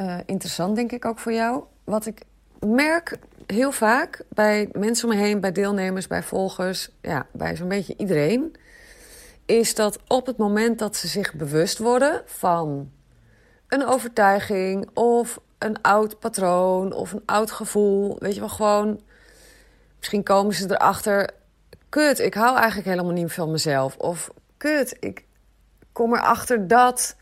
Uh, interessant, denk ik ook voor jou. Wat ik merk heel vaak bij mensen om me heen, bij deelnemers, bij volgers, ja, bij zo'n beetje iedereen, is dat op het moment dat ze zich bewust worden van een overtuiging of een oud patroon of een oud gevoel, weet je wel, gewoon, misschien komen ze erachter, kut, ik hou eigenlijk helemaal niet van mezelf. Of kut, ik kom erachter dat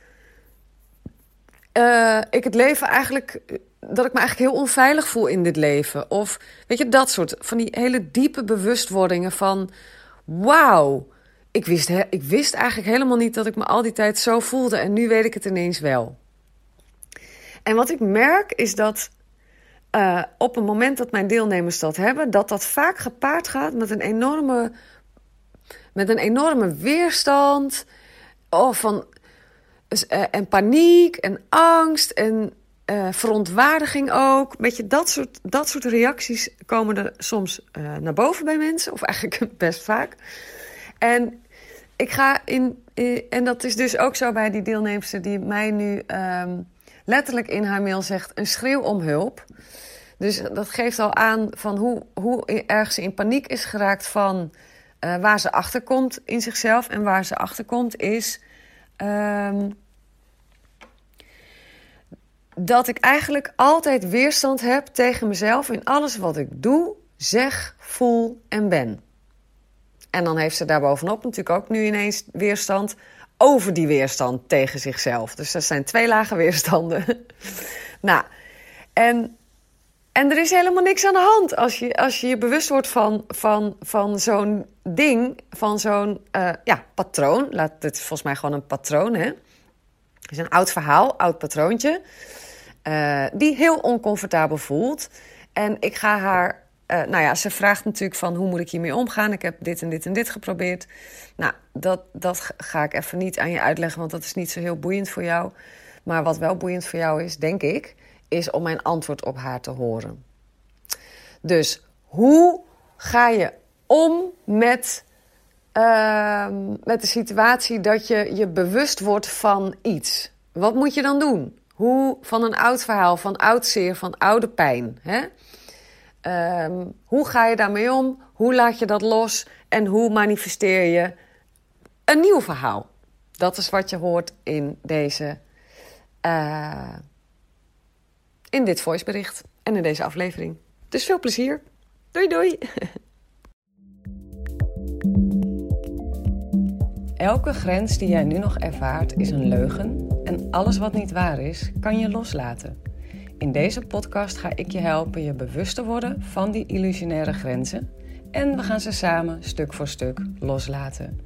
uh, ik het leven eigenlijk. dat ik me eigenlijk heel onveilig voel in dit leven. Of weet je, dat soort van die hele diepe bewustwordingen van. Wauw, ik wist, ik wist eigenlijk helemaal niet dat ik me al die tijd zo voelde. En nu weet ik het ineens wel. En wat ik merk is dat. Uh, op het moment dat mijn deelnemers dat hebben, dat dat vaak gepaard gaat met een enorme, met een enorme weerstand. Oh, van eh, en paniek en angst en uh, verontwaardiging ook. Weet je, dat soort, dat soort reacties komen er soms uh, naar boven bij mensen, of eigenlijk best vaak. En ik ga in, en dat is dus ook zo bij die deelnemster die mij nu um, letterlijk in haar mail zegt: een schreeuw om hulp. Dus dat geeft al aan van hoe, hoe erg ze in paniek is geraakt van waar ze achterkomt in zichzelf. En waar ze achterkomt is. Um, dat ik eigenlijk altijd weerstand heb tegen mezelf in alles wat ik doe, zeg, voel en ben. En dan heeft ze daarbovenop natuurlijk ook nu ineens weerstand over die weerstand tegen zichzelf. Dus dat zijn twee lage weerstanden. nou, en, en er is helemaal niks aan de hand als je als je, je bewust wordt van, van, van zo'n ding, van zo'n uh, ja, patroon. Laat het volgens mij gewoon een patroon, hè? Het is een oud verhaal, oud patroontje. Uh, die heel oncomfortabel voelt. En ik ga haar. Uh, nou ja, ze vraagt natuurlijk van hoe moet ik hiermee omgaan? Ik heb dit en dit en dit geprobeerd. Nou, dat, dat ga ik even niet aan je uitleggen, want dat is niet zo heel boeiend voor jou. Maar wat wel boeiend voor jou is, denk ik, is om mijn antwoord op haar te horen. Dus hoe ga je om met, uh, met de situatie dat je je bewust wordt van iets? Wat moet je dan doen? Hoe van een oud verhaal, van oud zeer, van oude pijn. Hè? Um, hoe ga je daarmee om? Hoe laat je dat los? En hoe manifesteer je een nieuw verhaal? Dat is wat je hoort in deze. Uh, in dit voicebericht en in deze aflevering. Dus veel plezier. Doei doei. Elke grens die jij nu nog ervaart is een leugen en alles wat niet waar is, kan je loslaten. In deze podcast ga ik je helpen je bewust te worden van die illusionaire grenzen en we gaan ze samen stuk voor stuk loslaten.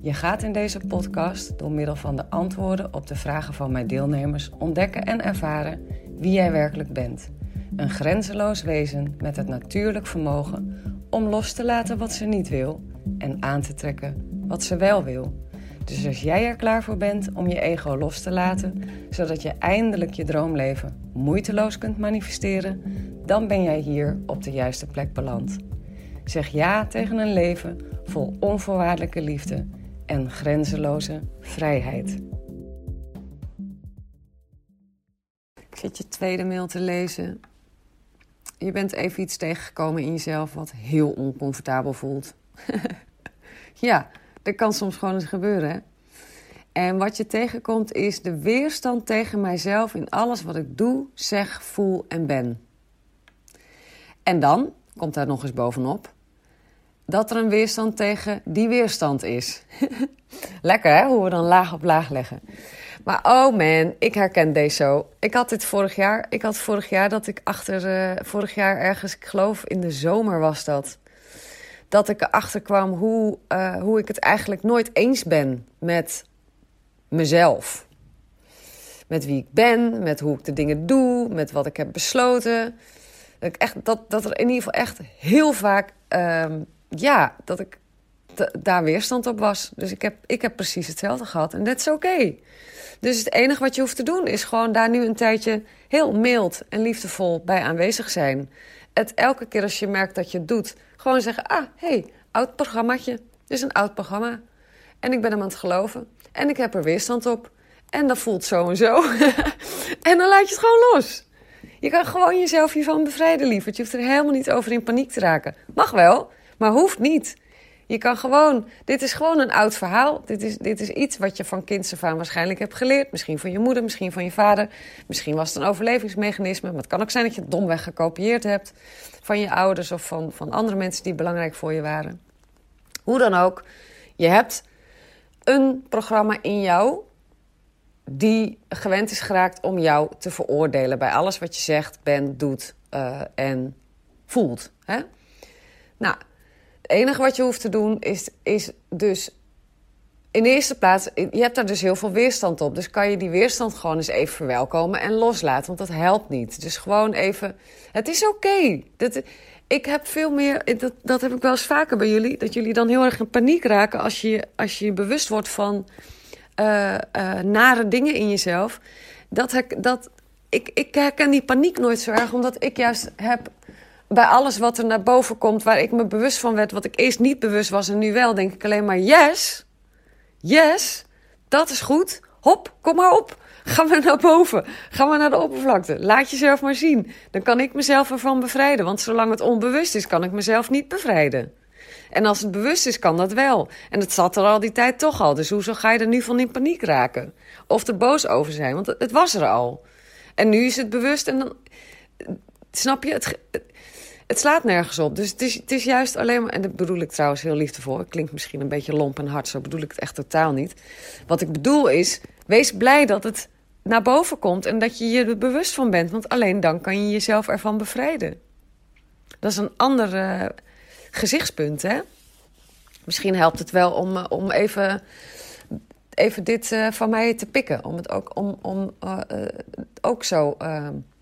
Je gaat in deze podcast door middel van de antwoorden op de vragen van mijn deelnemers ontdekken en ervaren wie jij werkelijk bent. Een grenzeloos wezen met het natuurlijk vermogen om los te laten wat ze niet wil en aan te trekken wat ze wel wil. Dus als jij er klaar voor bent om je ego los te laten, zodat je eindelijk je droomleven moeiteloos kunt manifesteren, dan ben jij hier op de juiste plek beland. Zeg ja tegen een leven vol onvoorwaardelijke liefde en grenzeloze vrijheid. Zit je tweede mail te lezen. Je bent even iets tegengekomen in jezelf wat heel oncomfortabel voelt. ja, dat kan soms gewoon eens gebeuren. Hè? En wat je tegenkomt is de weerstand tegen mijzelf in alles wat ik doe, zeg, voel en ben. En dan komt daar nog eens bovenop dat er een weerstand tegen die weerstand is. Lekker hè, hoe we dan laag op laag leggen. Maar oh man, ik herken deze zo. Ik had dit vorig jaar. Ik had vorig jaar dat ik achter. Uh, vorig jaar ergens, ik geloof in de zomer was dat. Dat ik erachter kwam hoe, uh, hoe ik het eigenlijk nooit eens ben met mezelf. Met wie ik ben, met hoe ik de dingen doe, met wat ik heb besloten. Dat, ik echt, dat, dat er in ieder geval echt heel vaak. Uh, ja, dat ik daar weerstand op was. Dus ik heb, ik heb precies hetzelfde gehad. En dat is oké. Dus het enige wat je hoeft te doen is gewoon daar nu een tijdje heel mild en liefdevol bij aanwezig zijn. Het elke keer als je merkt dat je het doet, gewoon zeggen: Ah, hey, oud programmaatje. Dit is een oud programma. En ik ben hem aan het geloven. En ik heb er weerstand op. En dat voelt zo en zo. en dan laat je het gewoon los. Je kan gewoon jezelf hiervan bevrijden, lieverd. Je hoeft er helemaal niet over in paniek te raken. Mag wel, maar hoeft niet. Je kan gewoon, dit is gewoon een oud verhaal. Dit is, dit is iets wat je van kinds af aan waarschijnlijk hebt geleerd. Misschien van je moeder, misschien van je vader. Misschien was het een overlevingsmechanisme. Maar het kan ook zijn dat je het domweg gekopieerd hebt van je ouders of van, van andere mensen die belangrijk voor je waren. Hoe dan ook, je hebt een programma in jou die gewend is geraakt om jou te veroordelen bij alles wat je zegt, bent, doet uh, en voelt. Hè? Nou, enige wat je hoeft te doen is, is dus in eerste plaats, je hebt daar dus heel veel weerstand op. Dus kan je die weerstand gewoon eens even verwelkomen en loslaten. Want dat helpt niet. Dus gewoon even. Het is oké. Okay. Ik heb veel meer. Dat, dat heb ik wel eens vaker bij jullie. Dat jullie dan heel erg in paniek raken als je als je bewust wordt van uh, uh, nare dingen in jezelf. Dat, dat, ik, ik herken die paniek nooit zo erg, omdat ik juist heb bij alles wat er naar boven komt, waar ik me bewust van werd, wat ik eerst niet bewust was en nu wel, denk ik alleen maar: yes, yes, dat is goed. Hop, kom maar op. Ga maar naar boven. Ga maar naar de oppervlakte. Laat jezelf maar zien. Dan kan ik mezelf ervan bevrijden. Want zolang het onbewust is, kan ik mezelf niet bevrijden. En als het bewust is, kan dat wel. En het zat er al die tijd toch al. Dus hoezo ga je er nu van in paniek raken? Of er boos over zijn? Want het was er al. En nu is het bewust en dan. Snap je? Het, het slaat nergens op. Dus het is, het is juist alleen maar. En dat bedoel ik trouwens heel liefdevol. Het klinkt misschien een beetje lomp en hard. Zo bedoel ik het echt totaal niet. Wat ik bedoel is. Wees blij dat het naar boven komt. En dat je je er bewust van bent. Want alleen dan kan je jezelf ervan bevrijden. Dat is een ander uh, gezichtspunt, hè? Misschien helpt het wel om, uh, om even, even dit uh, van mij te pikken. Om het ook, om, om, ook zo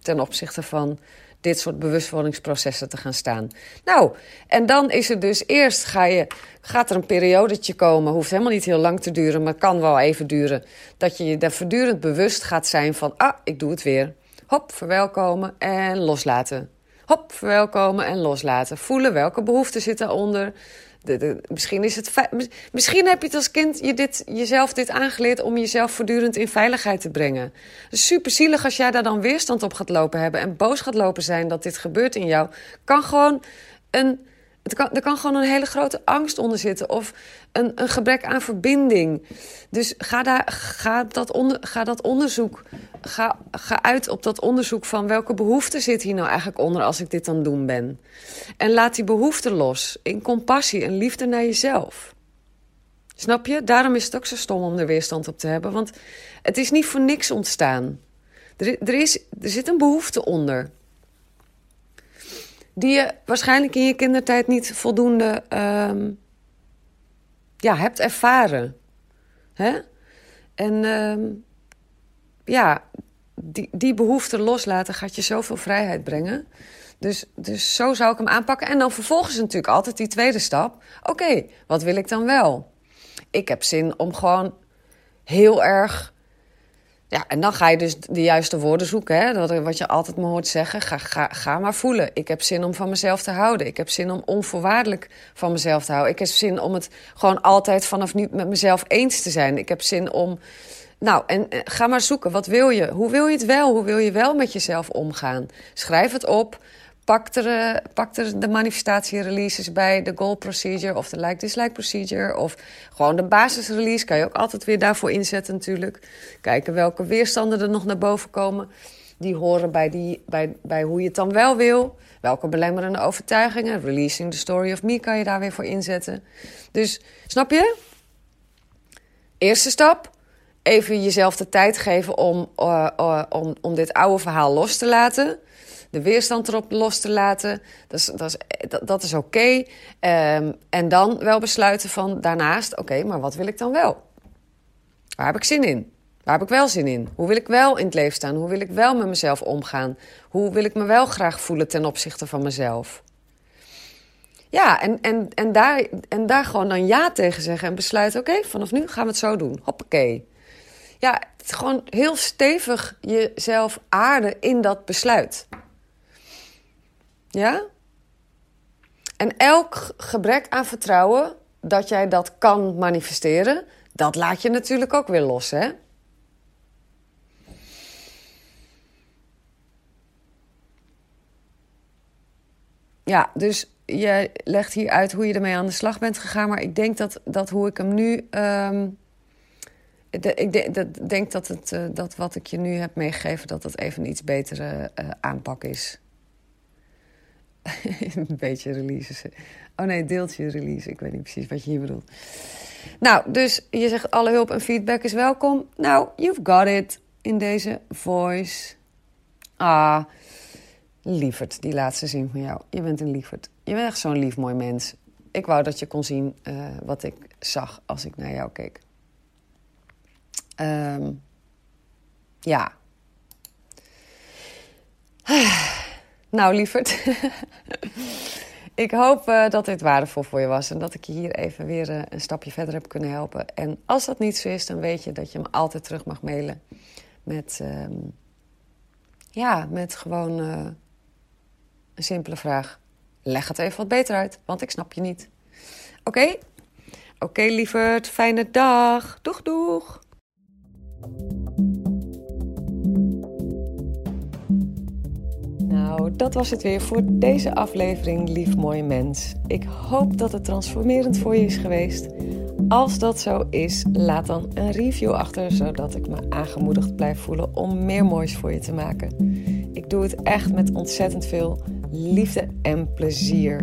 ten opzichte van dit soort bewustwordingsprocessen te gaan staan. Nou, en dan is het dus eerst ga je, gaat er een periodetje komen, hoeft helemaal niet heel lang te duren, maar kan wel even duren, dat je je daar voortdurend bewust gaat zijn van, ah, ik doe het weer. Hop, verwelkomen en loslaten. Hop, verwelkomen en loslaten. Voelen welke behoeften zitten onder misschien, is het misschien heb je het als kind je dit, jezelf dit aangeleerd om jezelf voortdurend in veiligheid te brengen. Het is super zielig als jij daar dan weerstand op gaat lopen hebben en boos gaat lopen zijn dat dit gebeurt in jou. Kan gewoon een kan, er kan gewoon een hele grote angst onder zitten of een, een gebrek aan verbinding. Dus ga, daar, ga, dat, onder, ga dat onderzoek, ga, ga uit op dat onderzoek van welke behoefte zit hier nou eigenlijk onder als ik dit aan het doen ben. En laat die behoefte los in compassie en liefde naar jezelf. Snap je? Daarom is het ook zo stom om er weerstand op te hebben, want het is niet voor niks ontstaan. Er, er, is, er zit een behoefte onder die je waarschijnlijk in je kindertijd niet voldoende um, ja, hebt ervaren. Hè? En um, ja, die, die behoefte loslaten gaat je zoveel vrijheid brengen. Dus, dus zo zou ik hem aanpakken. En dan vervolgens natuurlijk altijd die tweede stap. Oké, wat wil ik dan wel? Ik heb zin om gewoon heel erg ja, en dan ga je dus de juiste woorden zoeken. Hè? Dat, wat je altijd me hoort zeggen. Ga, ga, ga maar voelen. Ik heb zin om van mezelf te houden. Ik heb zin om onvoorwaardelijk van mezelf te houden. Ik heb zin om het gewoon altijd vanaf nu met mezelf eens te zijn. Ik heb zin om. Nou, en eh, ga maar zoeken. Wat wil je? Hoe wil je het wel? Hoe wil je wel met jezelf omgaan? Schrijf het op. pak er, pak er de manifestatie-releases bij, de goal procedure of de like-dislike procedure. Of gewoon de basisrelease kan je ook altijd weer daarvoor inzetten natuurlijk. Kijken welke weerstanden er nog naar boven komen. Die horen bij, die, bij, bij hoe je het dan wel wil. Welke belemmerende overtuigingen, releasing the story of me, kan je daar weer voor inzetten. Dus snap je? Eerste stap, even jezelf de tijd geven om, uh, uh, om, om dit oude verhaal los te laten. De weerstand erop los te laten. Dat is, dat is, dat, dat is oké. Um, en dan wel besluiten van daarnaast, oké, maar wat wil ik dan wel? Waar heb ik zin in? Waar heb ik wel zin in? Hoe wil ik wel in het leven staan? Hoe wil ik wel met mezelf omgaan? Hoe wil ik me wel graag voelen ten opzichte van mezelf? Ja, en, en, en, daar, en daar gewoon dan ja tegen zeggen en besluiten: oké, vanaf nu gaan we het zo doen. Hoppakee. Ja, het gewoon heel stevig jezelf aarden in dat besluit. Ja? En elk gebrek aan vertrouwen dat jij dat kan manifesteren, dat laat je natuurlijk ook weer los, hè? Ja, dus je legt hier uit hoe je ermee aan de slag bent gegaan. Maar ik denk dat, dat hoe ik hem nu. Um, ik de, de, denk dat, het, uh, dat wat ik je nu heb meegegeven, dat dat even een iets betere uh, aanpak is. een beetje release. Oh nee, deeltje release. Ik weet niet precies wat je hier bedoelt. Nou, dus je zegt alle hulp en feedback is welkom. Nou, you've got it in deze voice. Ah, lieverd, die laatste zin van jou. Je bent een lieverd. Je bent echt zo'n lief mooi mens. Ik wou dat je kon zien uh, wat ik zag als ik naar jou keek. Um, ja. Nou, lieverd. ik hoop uh, dat dit waardevol voor je was en dat ik je hier even weer uh, een stapje verder heb kunnen helpen. En als dat niet zo is, dan weet je dat je me altijd terug mag mailen met, um, ja, met gewoon uh, een simpele vraag. Leg het even wat beter uit, want ik snap je niet. Oké? Oké, lieverd. Fijne dag. Doeg, doeg. Nou, dat was het weer voor deze aflevering, lief mooi mens. Ik hoop dat het transformerend voor je is geweest. Als dat zo is, laat dan een review achter, zodat ik me aangemoedigd blijf voelen om meer moois voor je te maken. Ik doe het echt met ontzettend veel liefde en plezier.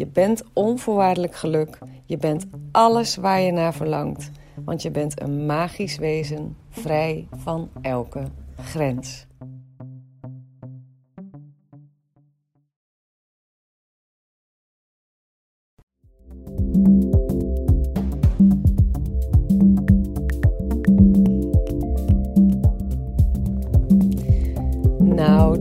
je bent onvoorwaardelijk geluk, je bent alles waar je naar verlangt, want je bent een magisch wezen, vrij van elke grens.